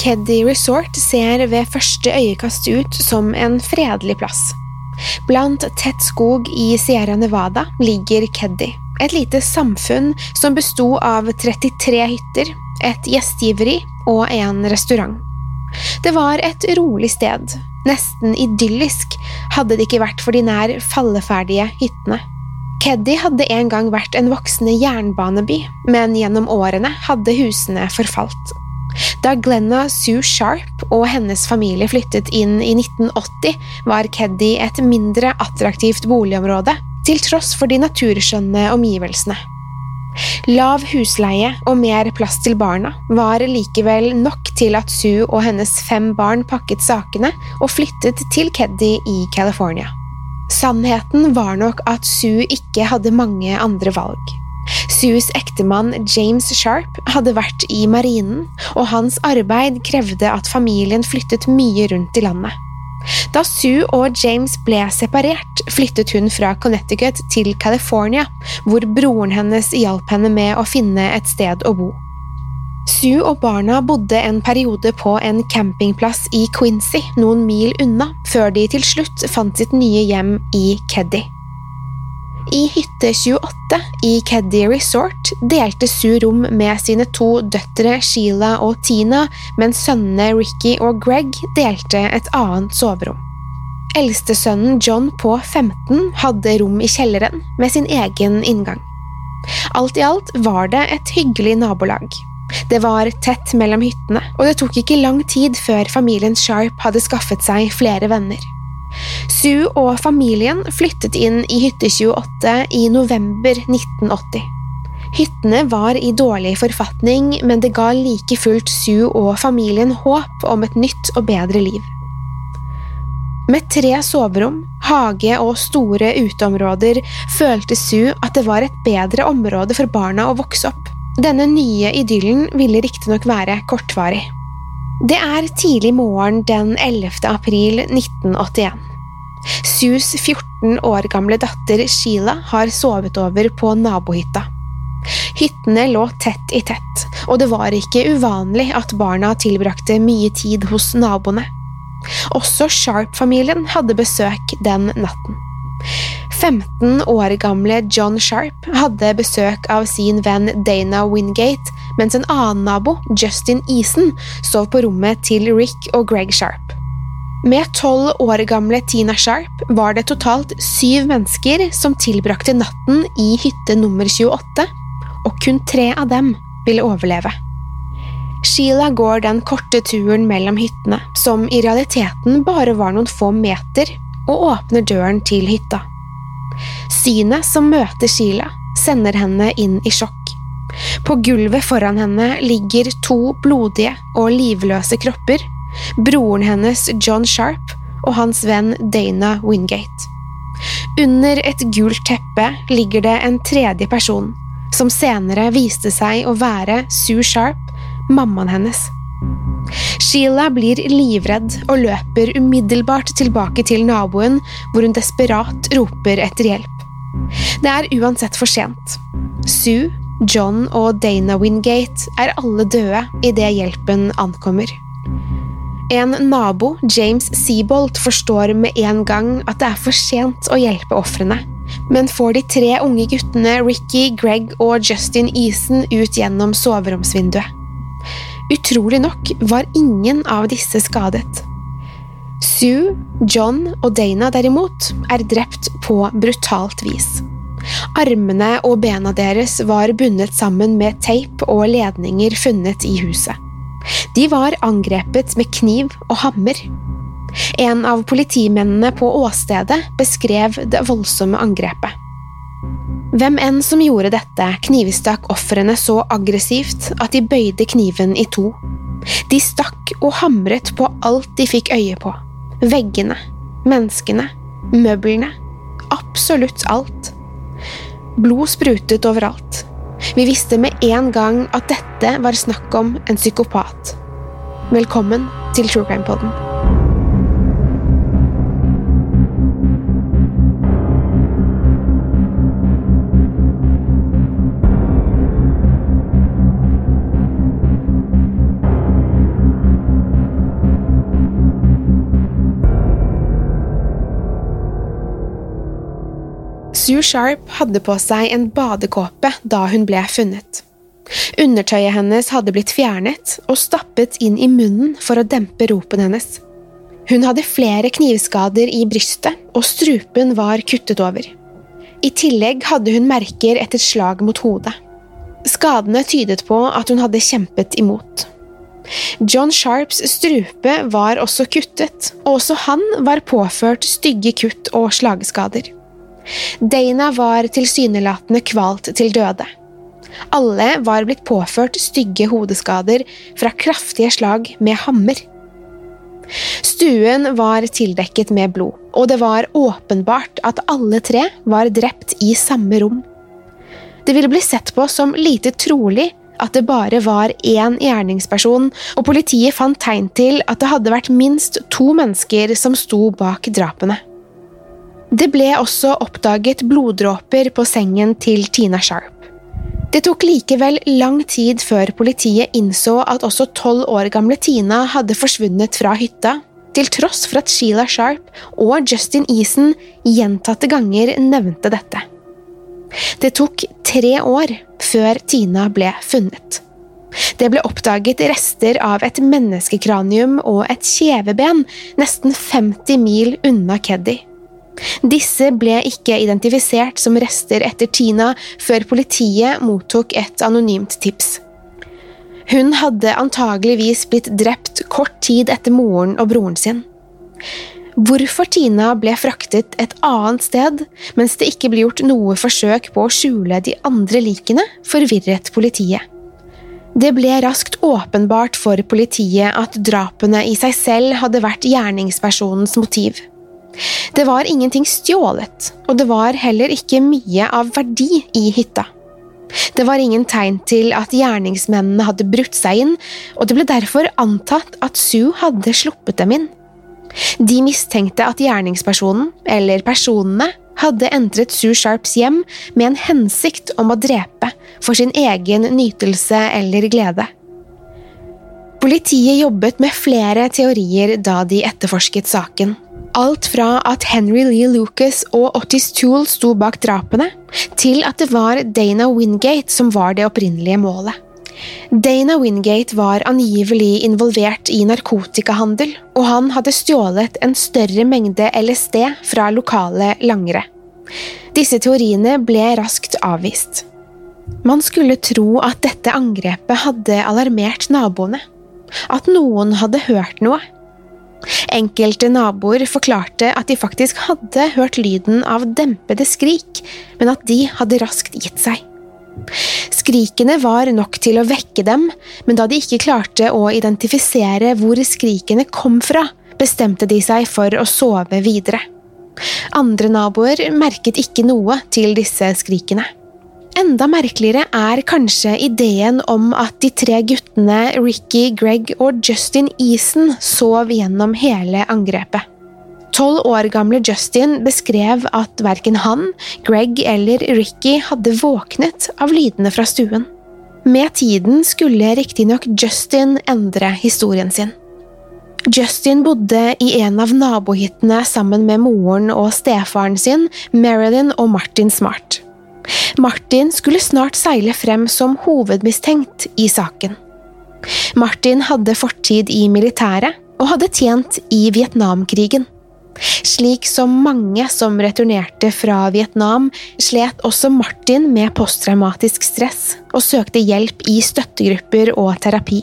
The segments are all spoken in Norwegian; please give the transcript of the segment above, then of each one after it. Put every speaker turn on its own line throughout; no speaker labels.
Keddy Resort ser ved første øyekast ut som en fredelig plass. Blant tett skog i Sierra Nevada ligger Keddy, et lite samfunn som besto av 33 hytter, et gjestgiveri og en restaurant. Det var et rolig sted, nesten idyllisk hadde det ikke vært for de nær falleferdige hyttene. Keddy hadde en gang vært en voksende jernbaneby, men gjennom årene hadde husene forfalt. Da Glenna Sue Sharp og hennes familie flyttet inn i 1980, var Keddy et mindre attraktivt boligområde, til tross for de naturskjønne omgivelsene. Lav husleie og mer plass til barna var likevel nok til at Sue og hennes fem barn pakket sakene og flyttet til Keddy i California. Sannheten var nok at Sue ikke hadde mange andre valg. Sues ektemann James Sharp hadde vært i marinen, og hans arbeid krevde at familien flyttet mye rundt i landet. Da Sue og James ble separert, flyttet hun fra Connecticut til California, hvor broren hennes hjalp henne med å finne et sted å bo. Sue og barna bodde en periode på en campingplass i Quincy, noen mil unna, før de til slutt fant sitt nye hjem i Keddy. I hytte 28 i Keddy Resort delte Sue rom med sine to døtre Sheila og Tina, mens sønnene Ricky og Greg delte et annet soverom. Eldstesønnen John på 15 hadde rom i kjelleren med sin egen inngang. Alt i alt var det et hyggelig nabolag. Det var tett mellom hyttene, og det tok ikke lang tid før familien Sharp hadde skaffet seg flere venner. Sue og familien flyttet inn i hytte 28 i november 1980. Hyttene var i dårlig forfatning, men det ga like fullt Sue og familien håp om et nytt og bedre liv. Med tre soverom, hage og store uteområder følte Sue at det var et bedre område for barna å vokse opp. Denne nye idyllen ville riktignok være kortvarig. Det er tidlig morgen den 11. april 1981. Sus 14 år gamle datter Sheila har sovet over på nabohytta. Hyttene lå tett i tett, og det var ikke uvanlig at barna tilbrakte mye tid hos naboene. Også Sharp-familien hadde besøk den natten. 15 år gamle John Sharp hadde besøk av sin venn Dana Wingate, mens en annen nabo, Justin Eason, sov på rommet til Rick og Greg Sharp. Med tolv år gamle Tina Sharp var det totalt syv mennesker som tilbrakte natten i hytte nummer 28, og kun tre av dem ville overleve. Sheila går den korte turen mellom hyttene, som i realiteten bare var noen få meter, og åpner døren til hytta. Synet som møter Sheila, sender henne inn i sjokk. På gulvet foran henne ligger to blodige og livløse kropper, broren hennes John Sharp og hans venn Dana Wingate. Under et gult teppe ligger det en tredje person, som senere viste seg å være Sue Sharp, mammaen hennes. Sheila blir livredd og løper umiddelbart tilbake til naboen, hvor hun desperat roper etter hjelp. Det er uansett for sent. Sue, John og Dana Wingate er alle døde idet hjelpen ankommer. En nabo, James Seabolt, forstår med en gang at det er for sent å hjelpe ofrene, men får de tre unge guttene Ricky, Greg og Justin Eason ut gjennom soveromsvinduet. Utrolig nok var ingen av disse skadet. Sue, John og Dana derimot er drept på brutalt vis. Armene og bena deres var bundet sammen med teip og ledninger funnet i huset. De var angrepet med kniv og hammer. En av politimennene på åstedet beskrev det voldsomme angrepet. Hvem enn som gjorde dette, knivstakk ofrene så aggressivt at de bøyde kniven i to. De stakk og hamret på alt de fikk øye på. Veggene, menneskene, møblene. Absolutt alt. Blod sprutet overalt. Vi visste med en gang at dette var snakk om en psykopat. Velkommen til True Crime Poden. Sue Sharp hadde på seg en badekåpe da hun ble funnet. Undertøyet hennes hadde blitt fjernet og stappet inn i munnen for å dempe ropen hennes. Hun hadde flere knivskader i brystet, og strupen var kuttet over. I tillegg hadde hun merker etter slag mot hodet. Skadene tydet på at hun hadde kjempet imot. John Sharps strupe var også kuttet, og også han var påført stygge kutt og slagskader. Dana var tilsynelatende kvalt til døde. Alle var blitt påført stygge hodeskader fra kraftige slag med hammer. Stuen var tildekket med blod, og det var åpenbart at alle tre var drept i samme rom. Det ville bli sett på som lite trolig at det bare var én gjerningsperson, og politiet fant tegn til at det hadde vært minst to mennesker som sto bak drapene. Det ble også oppdaget bloddråper på sengen til Tina Sharp. Det tok likevel lang tid før politiet innså at også tolv år gamle Tina hadde forsvunnet fra hytta, til tross for at Sheila Sharp og Justin Eason gjentatte ganger nevnte dette. Det tok tre år før Tina ble funnet. Det ble oppdaget rester av et menneskekranium og et kjeveben nesten 50 mil unna Keddy. Disse ble ikke identifisert som rester etter Tina før politiet mottok et anonymt tips. Hun hadde antageligvis blitt drept kort tid etter moren og broren sin. Hvorfor Tina ble fraktet et annet sted, mens det ikke ble gjort noe forsøk på å skjule de andre likene, forvirret politiet. Det ble raskt åpenbart for politiet at drapene i seg selv hadde vært gjerningspersonens motiv. Det var ingenting stjålet, og det var heller ikke mye av verdi i hytta. Det var ingen tegn til at gjerningsmennene hadde brutt seg inn, og det ble derfor antatt at Sue hadde sluppet dem inn. De mistenkte at gjerningspersonen, eller personene, hadde entret Sue Sharps hjem med en hensikt om å drepe, for sin egen nytelse eller glede. Politiet jobbet med flere teorier da de etterforsket saken. Alt fra at Henry Lee Lucas og Otis Toole sto bak drapene, til at det var Dana Wingate som var det opprinnelige målet. Dana Wingate var angivelig involvert i narkotikahandel, og han hadde stjålet en større mengde LSD fra lokale langere. Disse teoriene ble raskt avvist. Man skulle tro at dette angrepet hadde alarmert naboene. At noen hadde hørt noe. Enkelte naboer forklarte at de faktisk hadde hørt lyden av dempede skrik, men at de hadde raskt gitt seg. Skrikene var nok til å vekke dem, men da de ikke klarte å identifisere hvor skrikene kom fra, bestemte de seg for å sove videre. Andre naboer merket ikke noe til disse skrikene. Enda merkeligere er kanskje ideen om at de tre guttene Ricky, Greg og Justin Eason sov gjennom hele angrepet. Tolv år gamle Justin beskrev at verken han, Greg eller Ricky hadde våknet av lydene fra stuen. Med tiden skulle riktignok Justin endre historien sin. Justin bodde i en av nabohyttene sammen med moren og stefaren sin, Marilyn og Martin Smart. Martin skulle snart seile frem som hovedmistenkt i saken. Martin hadde fortid i militæret og hadde tjent i Vietnamkrigen. Slik som mange som returnerte fra Vietnam, slet også Martin med posttraumatisk stress og søkte hjelp i støttegrupper og terapi.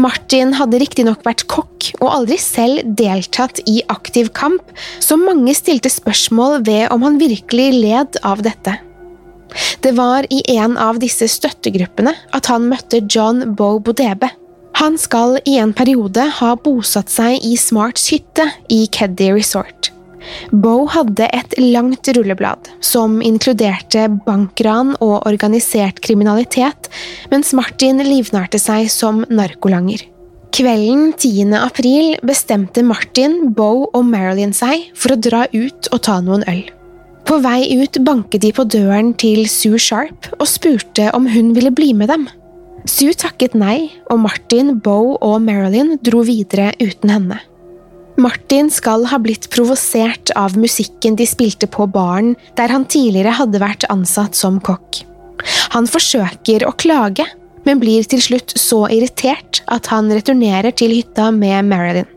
Martin hadde riktignok vært kokk og aldri selv deltatt i aktiv kamp, så mange stilte spørsmål ved om han virkelig led av dette. Det var i en av disse støttegruppene at han møtte John Bo Bodebe. Han skal i en periode ha bosatt seg i Smarts hytte i Keddy Resort. Bo hadde et langt rulleblad, som inkluderte bankran og organisert kriminalitet, mens Martin livnærte seg som narkolanger. Kvelden 10. april bestemte Martin, Bo og Marilyn seg for å dra ut og ta noen øl. På vei ut banket de på døren til Sue Sharp og spurte om hun ville bli med dem. Sue takket nei, og Martin, Bo og Marilyn dro videre uten henne. Martin skal ha blitt provosert av musikken de spilte på baren der han tidligere hadde vært ansatt som kokk. Han forsøker å klage, men blir til slutt så irritert at han returnerer til hytta med Marilyn.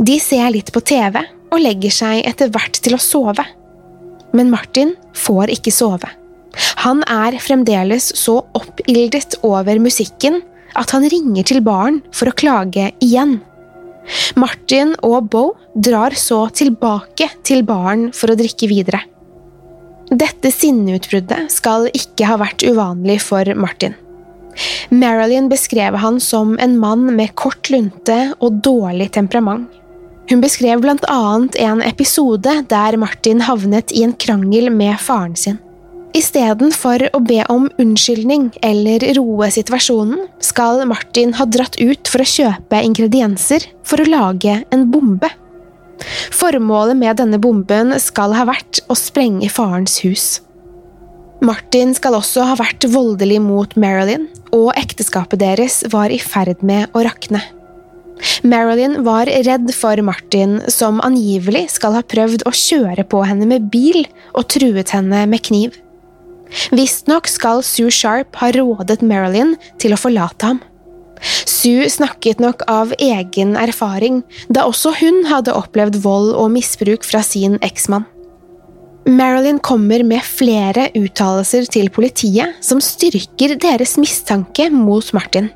De ser litt på TV og legger seg etter hvert til å sove. Men Martin får ikke sove. Han er fremdeles så oppildet over musikken at han ringer til baren for å klage igjen. Martin og Bo drar så tilbake til baren for å drikke videre. Dette sinneutbruddet skal ikke ha vært uvanlig for Martin. Marilyn beskrev han som en mann med kort lunte og dårlig temperament. Hun beskrev blant annet en episode der Martin havnet i en krangel med faren sin. Istedenfor å be om unnskyldning eller roe situasjonen, skal Martin ha dratt ut for å kjøpe ingredienser for å lage en bombe. Formålet med denne bomben skal ha vært å sprenge farens hus. Martin skal også ha vært voldelig mot Marilyn, og ekteskapet deres var i ferd med å rakne. Marilyn var redd for Martin, som angivelig skal ha prøvd å kjøre på henne med bil og truet henne med kniv. Visstnok skal Sue Sharp ha rådet Marilyn til å forlate ham. Sue snakket nok av egen erfaring, da også hun hadde opplevd vold og misbruk fra sin eksmann. Marilyn kommer med flere uttalelser til politiet som styrker deres mistanke mot Martin.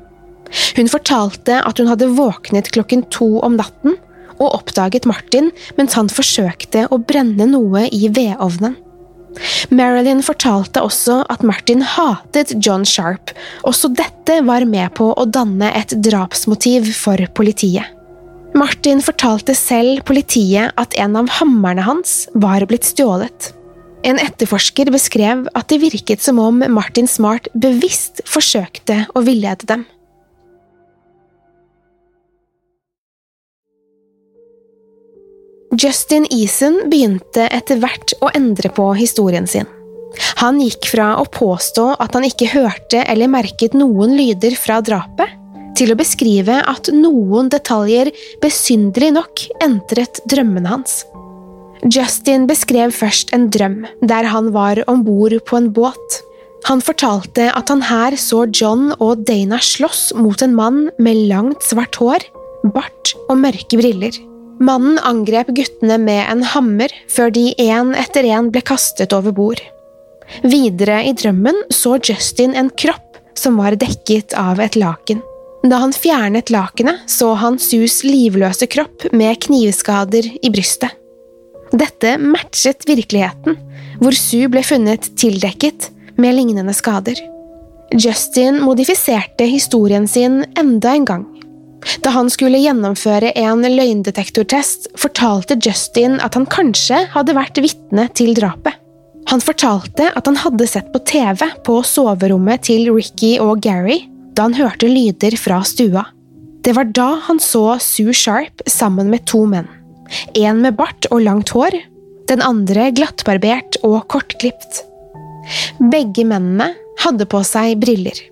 Hun fortalte at hun hadde våknet klokken to om natten og oppdaget Martin mens han forsøkte å brenne noe i vedovnen. Marilyn fortalte også at Martin hatet John Sharp, også dette var med på å danne et drapsmotiv for politiet. Martin fortalte selv politiet at en av hammerne hans var blitt stjålet. En etterforsker beskrev at det virket som om Martin Smart bevisst forsøkte å villede dem. Justin Eason begynte etter hvert å endre på historien sin. Han gikk fra å påstå at han ikke hørte eller merket noen lyder fra drapet, til å beskrive at noen detaljer besynderlig nok entret drømmene hans. Justin beskrev først en drøm der han var om bord på en båt. Han fortalte at han her så John og Dana slåss mot en mann med langt, svart hår, bart og mørke briller. Mannen angrep guttene med en hammer før de én etter én ble kastet over bord. Videre i drømmen så Justin en kropp som var dekket av et laken. Da han fjernet lakenet, så han Sus livløse kropp med knivskader i brystet. Dette matchet virkeligheten, hvor Sue ble funnet tildekket med lignende skader. Justin modifiserte historien sin enda en gang. Da han skulle gjennomføre en løgndetektortest, fortalte Justin at han kanskje hadde vært vitne til drapet. Han fortalte at han hadde sett på TV på soverommet til Ricky og Gary da han hørte lyder fra stua. Det var da han så Sue Sharp sammen med to menn. En med bart og langt hår, den andre glattbarbert og kortklipt. Begge mennene hadde på seg briller.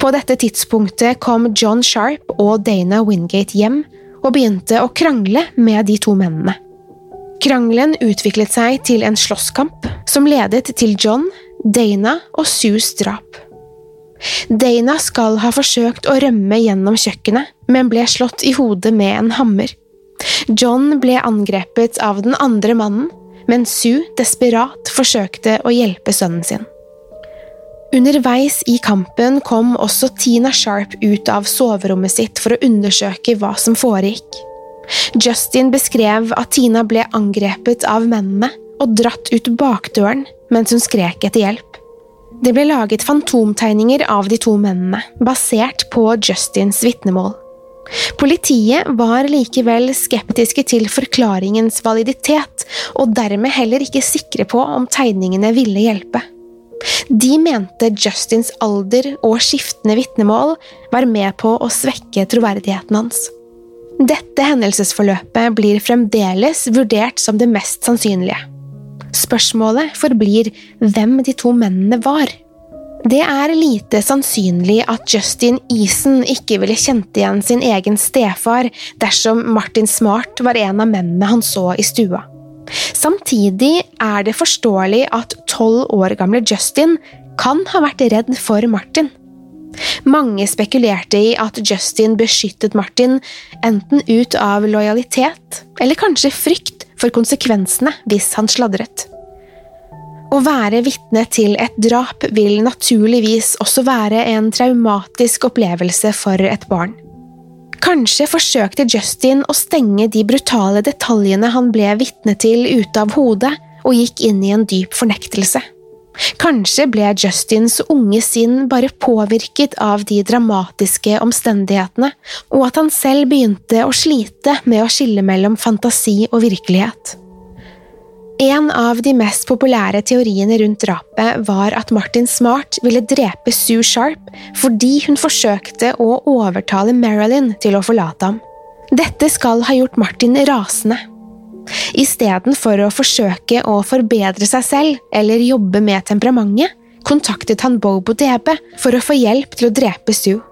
På dette tidspunktet kom John Sharp og Dana Wingate hjem og begynte å krangle med de to mennene. Krangelen utviklet seg til en slåsskamp som ledet til John, Dana og Sues drap. Dana skal ha forsøkt å rømme gjennom kjøkkenet, men ble slått i hodet med en hammer. John ble angrepet av den andre mannen, men Sue desperat forsøkte å hjelpe sønnen sin. Underveis i kampen kom også Tina Sharp ut av soverommet sitt for å undersøke hva som foregikk. Justin beskrev at Tina ble angrepet av mennene og dratt ut bakdøren mens hun skrek etter hjelp. Det ble laget fantomtegninger av de to mennene, basert på Justins vitnemål. Politiet var likevel skeptiske til forklaringens validitet, og dermed heller ikke sikre på om tegningene ville hjelpe. De mente Justins alder og skiftende vitnemål var med på å svekke troverdigheten hans. Dette hendelsesforløpet blir fremdeles vurdert som det mest sannsynlige. Spørsmålet forblir hvem de to mennene var. Det er lite sannsynlig at Justin Eason ikke ville kjent igjen sin egen stefar dersom Martin Smart var en av mennene han så i stua. Samtidig er det forståelig at tolv år gamle Justin kan ha vært redd for Martin. Mange spekulerte i at Justin beskyttet Martin enten ut av lojalitet eller kanskje frykt for konsekvensene hvis han sladret. Å være vitne til et drap vil naturligvis også være en traumatisk opplevelse for et barn. Kanskje forsøkte Justin å stenge de brutale detaljene han ble vitne til ute av hodet, og gikk inn i en dyp fornektelse. Kanskje ble Justins unge sinn bare påvirket av de dramatiske omstendighetene, og at han selv begynte å slite med å skille mellom fantasi og virkelighet. En av de mest populære teoriene rundt drapet var at Martin Smart ville drepe Sue Sharp fordi hun forsøkte å overtale Marilyn til å forlate ham. Dette skal ha gjort Martin rasende. Istedenfor å forsøke å forbedre seg selv eller jobbe med temperamentet, kontaktet han Bobo DB for å få hjelp til å drepe Sue.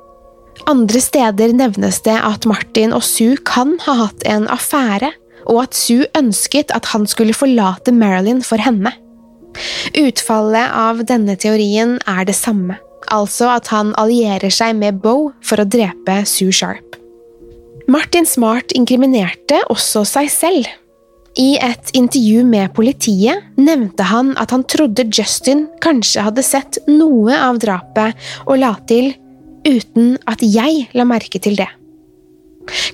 Andre steder nevnes det at Martin og Sue kan ha hatt en affære og at Sue ønsket at han skulle forlate Marilyn for henne. Utfallet av denne teorien er det samme, altså at han allierer seg med Bo for å drepe Sue Sharp. Martin Smart inkriminerte også seg selv. I et intervju med politiet nevnte han at han trodde Justin kanskje hadde sett noe av drapet, og la til uten at jeg la merke til det.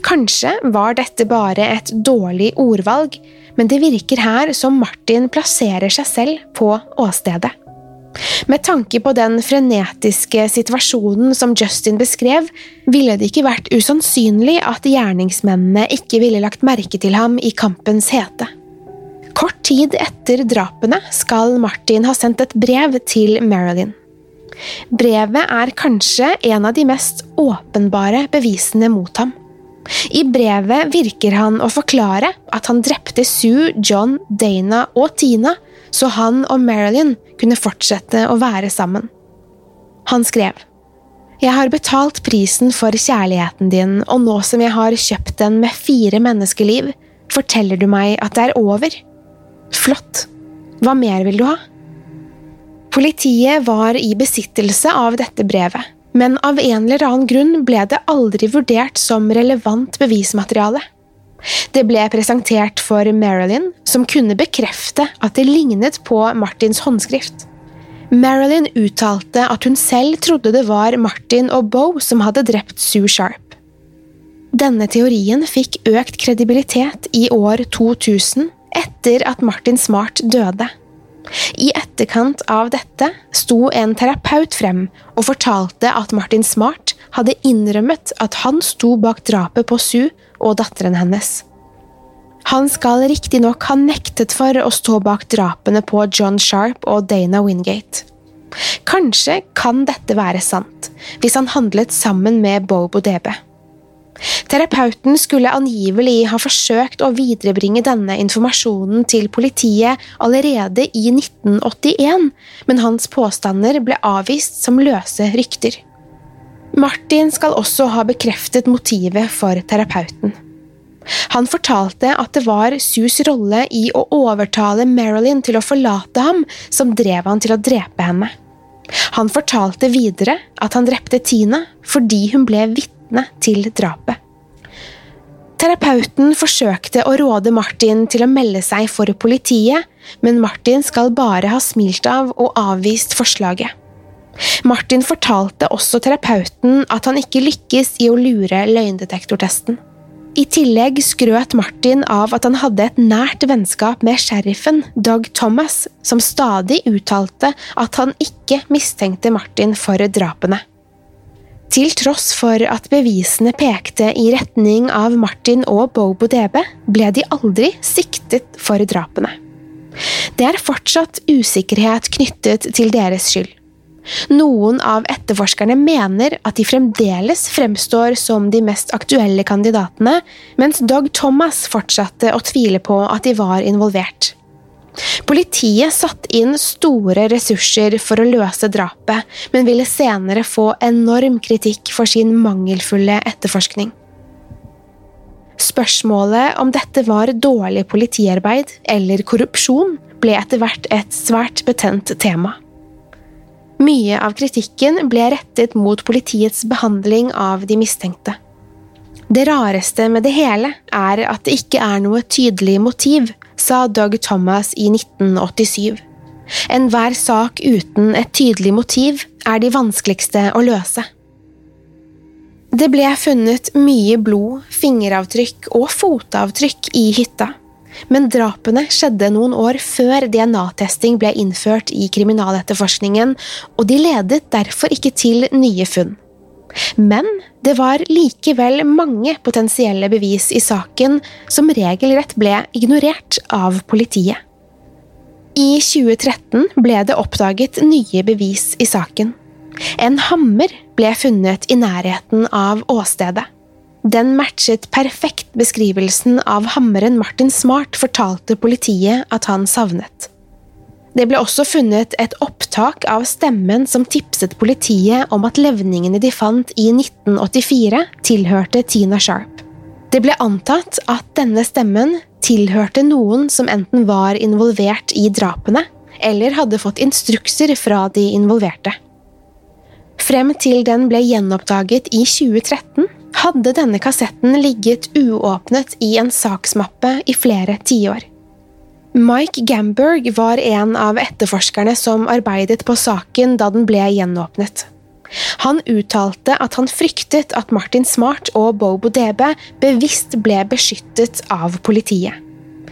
Kanskje var dette bare et dårlig ordvalg, men det virker her som Martin plasserer seg selv på åstedet. Med tanke på den frenetiske situasjonen som Justin beskrev, ville det ikke vært usannsynlig at gjerningsmennene ikke ville lagt merke til ham i kampens hete. Kort tid etter drapene skal Martin ha sendt et brev til Marilyn. Brevet er kanskje en av de mest åpenbare bevisene mot ham. I brevet virker han å forklare at han drepte Sue, John, Dana og Tina, så han og Marilyn kunne fortsette å være sammen. Han skrev Jeg har betalt prisen for kjærligheten din, og nå som jeg har kjøpt den med fire menneskeliv, forteller du meg at det er over. Flott. Hva mer vil du ha? Politiet var i besittelse av dette brevet men av en eller annen grunn ble det aldri vurdert som relevant bevismateriale. Det ble presentert for Marilyn, som kunne bekrefte at det lignet på Martins håndskrift. Marilyn uttalte at hun selv trodde det var Martin og Bo som hadde drept Sue Sharp. Denne teorien fikk økt kredibilitet i år 2000 etter at Martin Smart døde. I etterkant av dette sto en terapeut frem og fortalte at Martin Smart hadde innrømmet at han sto bak drapet på Sue og datteren hennes. Han skal riktignok ha nektet for å stå bak drapene på John Sharp og Dana Wingate. Kanskje kan dette være sant, hvis han handlet sammen med Bobo DB. Terapeuten skulle angivelig ha forsøkt å viderebringe denne informasjonen til politiet allerede i 1981, men hans påstander ble avvist som løse rykter. Martin skal også ha bekreftet motivet for terapeuten. Han fortalte at det var Sus rolle i å overtale Marilyn til å forlate ham som drev han til å drepe henne. Han fortalte videre at han drepte Tina fordi hun ble vitne til drapet. Terapeuten forsøkte å råde Martin til å melde seg for politiet, men Martin skal bare ha smilt av og avvist forslaget. Martin fortalte også terapeuten at han ikke lykkes i å lure løgndetektortesten. I tillegg skrøt Martin av at han hadde et nært vennskap med sheriffen, Doug Thomas, som stadig uttalte at han ikke mistenkte Martin for drapene. Til tross for at bevisene pekte i retning av Martin og Bobo DB, ble de aldri siktet for drapene. Det er fortsatt usikkerhet knyttet til deres skyld. Noen av etterforskerne mener at de fremdeles fremstår som de mest aktuelle kandidatene, mens Doug Thomas fortsatte å tvile på at de var involvert. Politiet satte inn store ressurser for å løse drapet, men ville senere få enorm kritikk for sin mangelfulle etterforskning. Spørsmålet om dette var dårlig politiarbeid eller korrupsjon, ble etter hvert et svært betent tema. Mye av kritikken ble rettet mot politiets behandling av de mistenkte. Det rareste med det hele er at det ikke er noe tydelig motiv, sa Doug Thomas i 1987. Enhver sak uten et tydelig motiv er de vanskeligste å løse. Det ble funnet mye blod, fingeravtrykk og fotavtrykk i hytta men drapene skjedde noen år før DNA-testing ble innført i kriminaletterforskningen, og de ledet derfor ikke til nye funn. Men det var likevel mange potensielle bevis i saken som regelrett ble ignorert av politiet. I 2013 ble det oppdaget nye bevis i saken. En hammer ble funnet i nærheten av åstedet. Den matchet perfekt beskrivelsen av hammeren Martin Smart fortalte politiet at han savnet. Det ble også funnet et opptak av stemmen som tipset politiet om at levningene de fant i 1984, tilhørte Tina Sharp. Det ble antatt at denne stemmen tilhørte noen som enten var involvert i drapene, eller hadde fått instrukser fra de involverte. Frem til den ble gjenoppdaget i 2013, hadde denne kassetten ligget uåpnet i en saksmappe i flere tiår. Mike Gamberg var en av etterforskerne som arbeidet på saken da den ble gjenåpnet. Han uttalte at han fryktet at Martin Smart og Bobo DB bevisst ble beskyttet av politiet.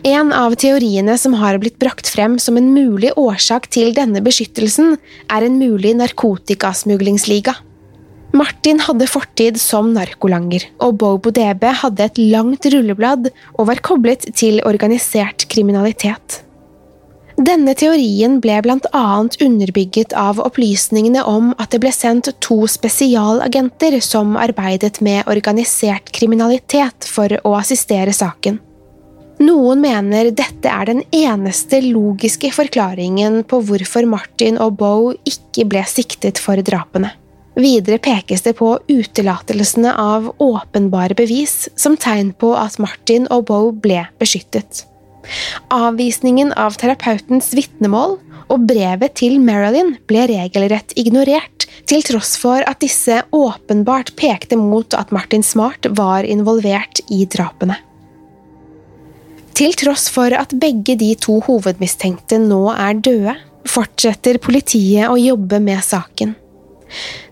En av teoriene som har blitt brakt frem som en mulig årsak til denne beskyttelsen, er en mulig narkotikasmuglingsliga. Martin hadde fortid som narkolanger, og Bobo DB hadde et langt rulleblad og var koblet til organisert kriminalitet. Denne teorien ble blant annet underbygget av opplysningene om at det ble sendt to spesialagenter som arbeidet med organisert kriminalitet for å assistere saken. Noen mener dette er den eneste logiske forklaringen på hvorfor Martin og Beau ikke ble siktet for drapene. Videre pekes det på utelatelsene av åpenbare bevis som tegn på at Martin og Bo ble beskyttet. Avvisningen av terapeutens vitnemål og brevet til Marilyn ble regelrett ignorert, til tross for at disse åpenbart pekte mot at Martin Smart var involvert i drapene. Til tross for at begge de to hovedmistenkte nå er døde, fortsetter politiet å jobbe med saken.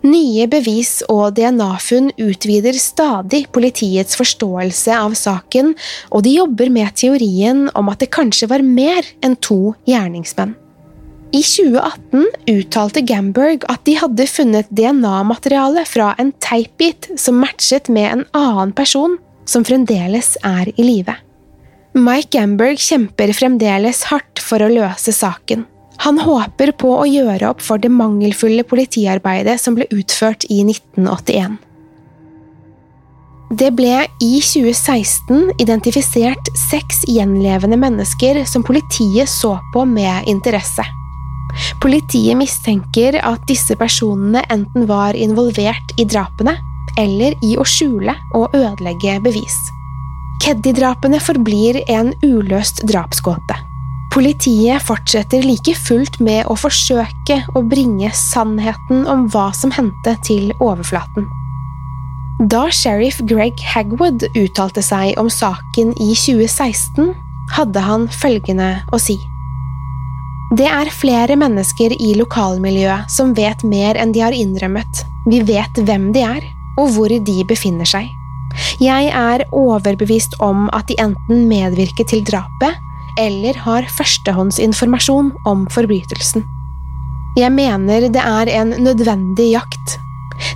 Nye bevis og DNA-funn utvider stadig politiets forståelse av saken, og de jobber med teorien om at det kanskje var mer enn to gjerningsmenn. I 2018 uttalte Gamberg at de hadde funnet DNA-materiale fra en teipbit som matchet med en annen person som fremdeles er i live. Mike Gamberg kjemper fremdeles hardt for å løse saken. Han håper på å gjøre opp for det mangelfulle politiarbeidet som ble utført i 1981. Det ble i 2016 identifisert seks gjenlevende mennesker som politiet så på med interesse. Politiet mistenker at disse personene enten var involvert i drapene eller i å skjule og ødelegge bevis. Keddy-drapene forblir en uløst drapsgåte. Politiet fortsetter like fullt med å forsøke å bringe sannheten om hva som hendte, til overflaten. Da sheriff Greg Hagwood uttalte seg om saken i 2016, hadde han følgende å si. Det er flere mennesker i lokalmiljøet som vet mer enn de har innrømmet. Vi vet hvem de er, og hvor de befinner seg. Jeg er overbevist om at de enten medvirker til drapet eller har førstehåndsinformasjon om forbrytelsen. Jeg mener det er en nødvendig jakt.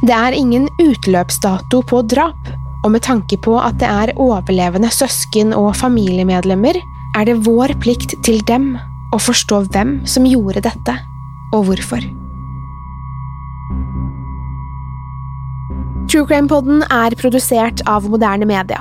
Det er ingen utløpsdato på drap, og med tanke på at det er overlevende søsken og familiemedlemmer, er det vår plikt til dem å forstå hvem som gjorde dette, og hvorfor. True Crime-podden er produsert av moderne media.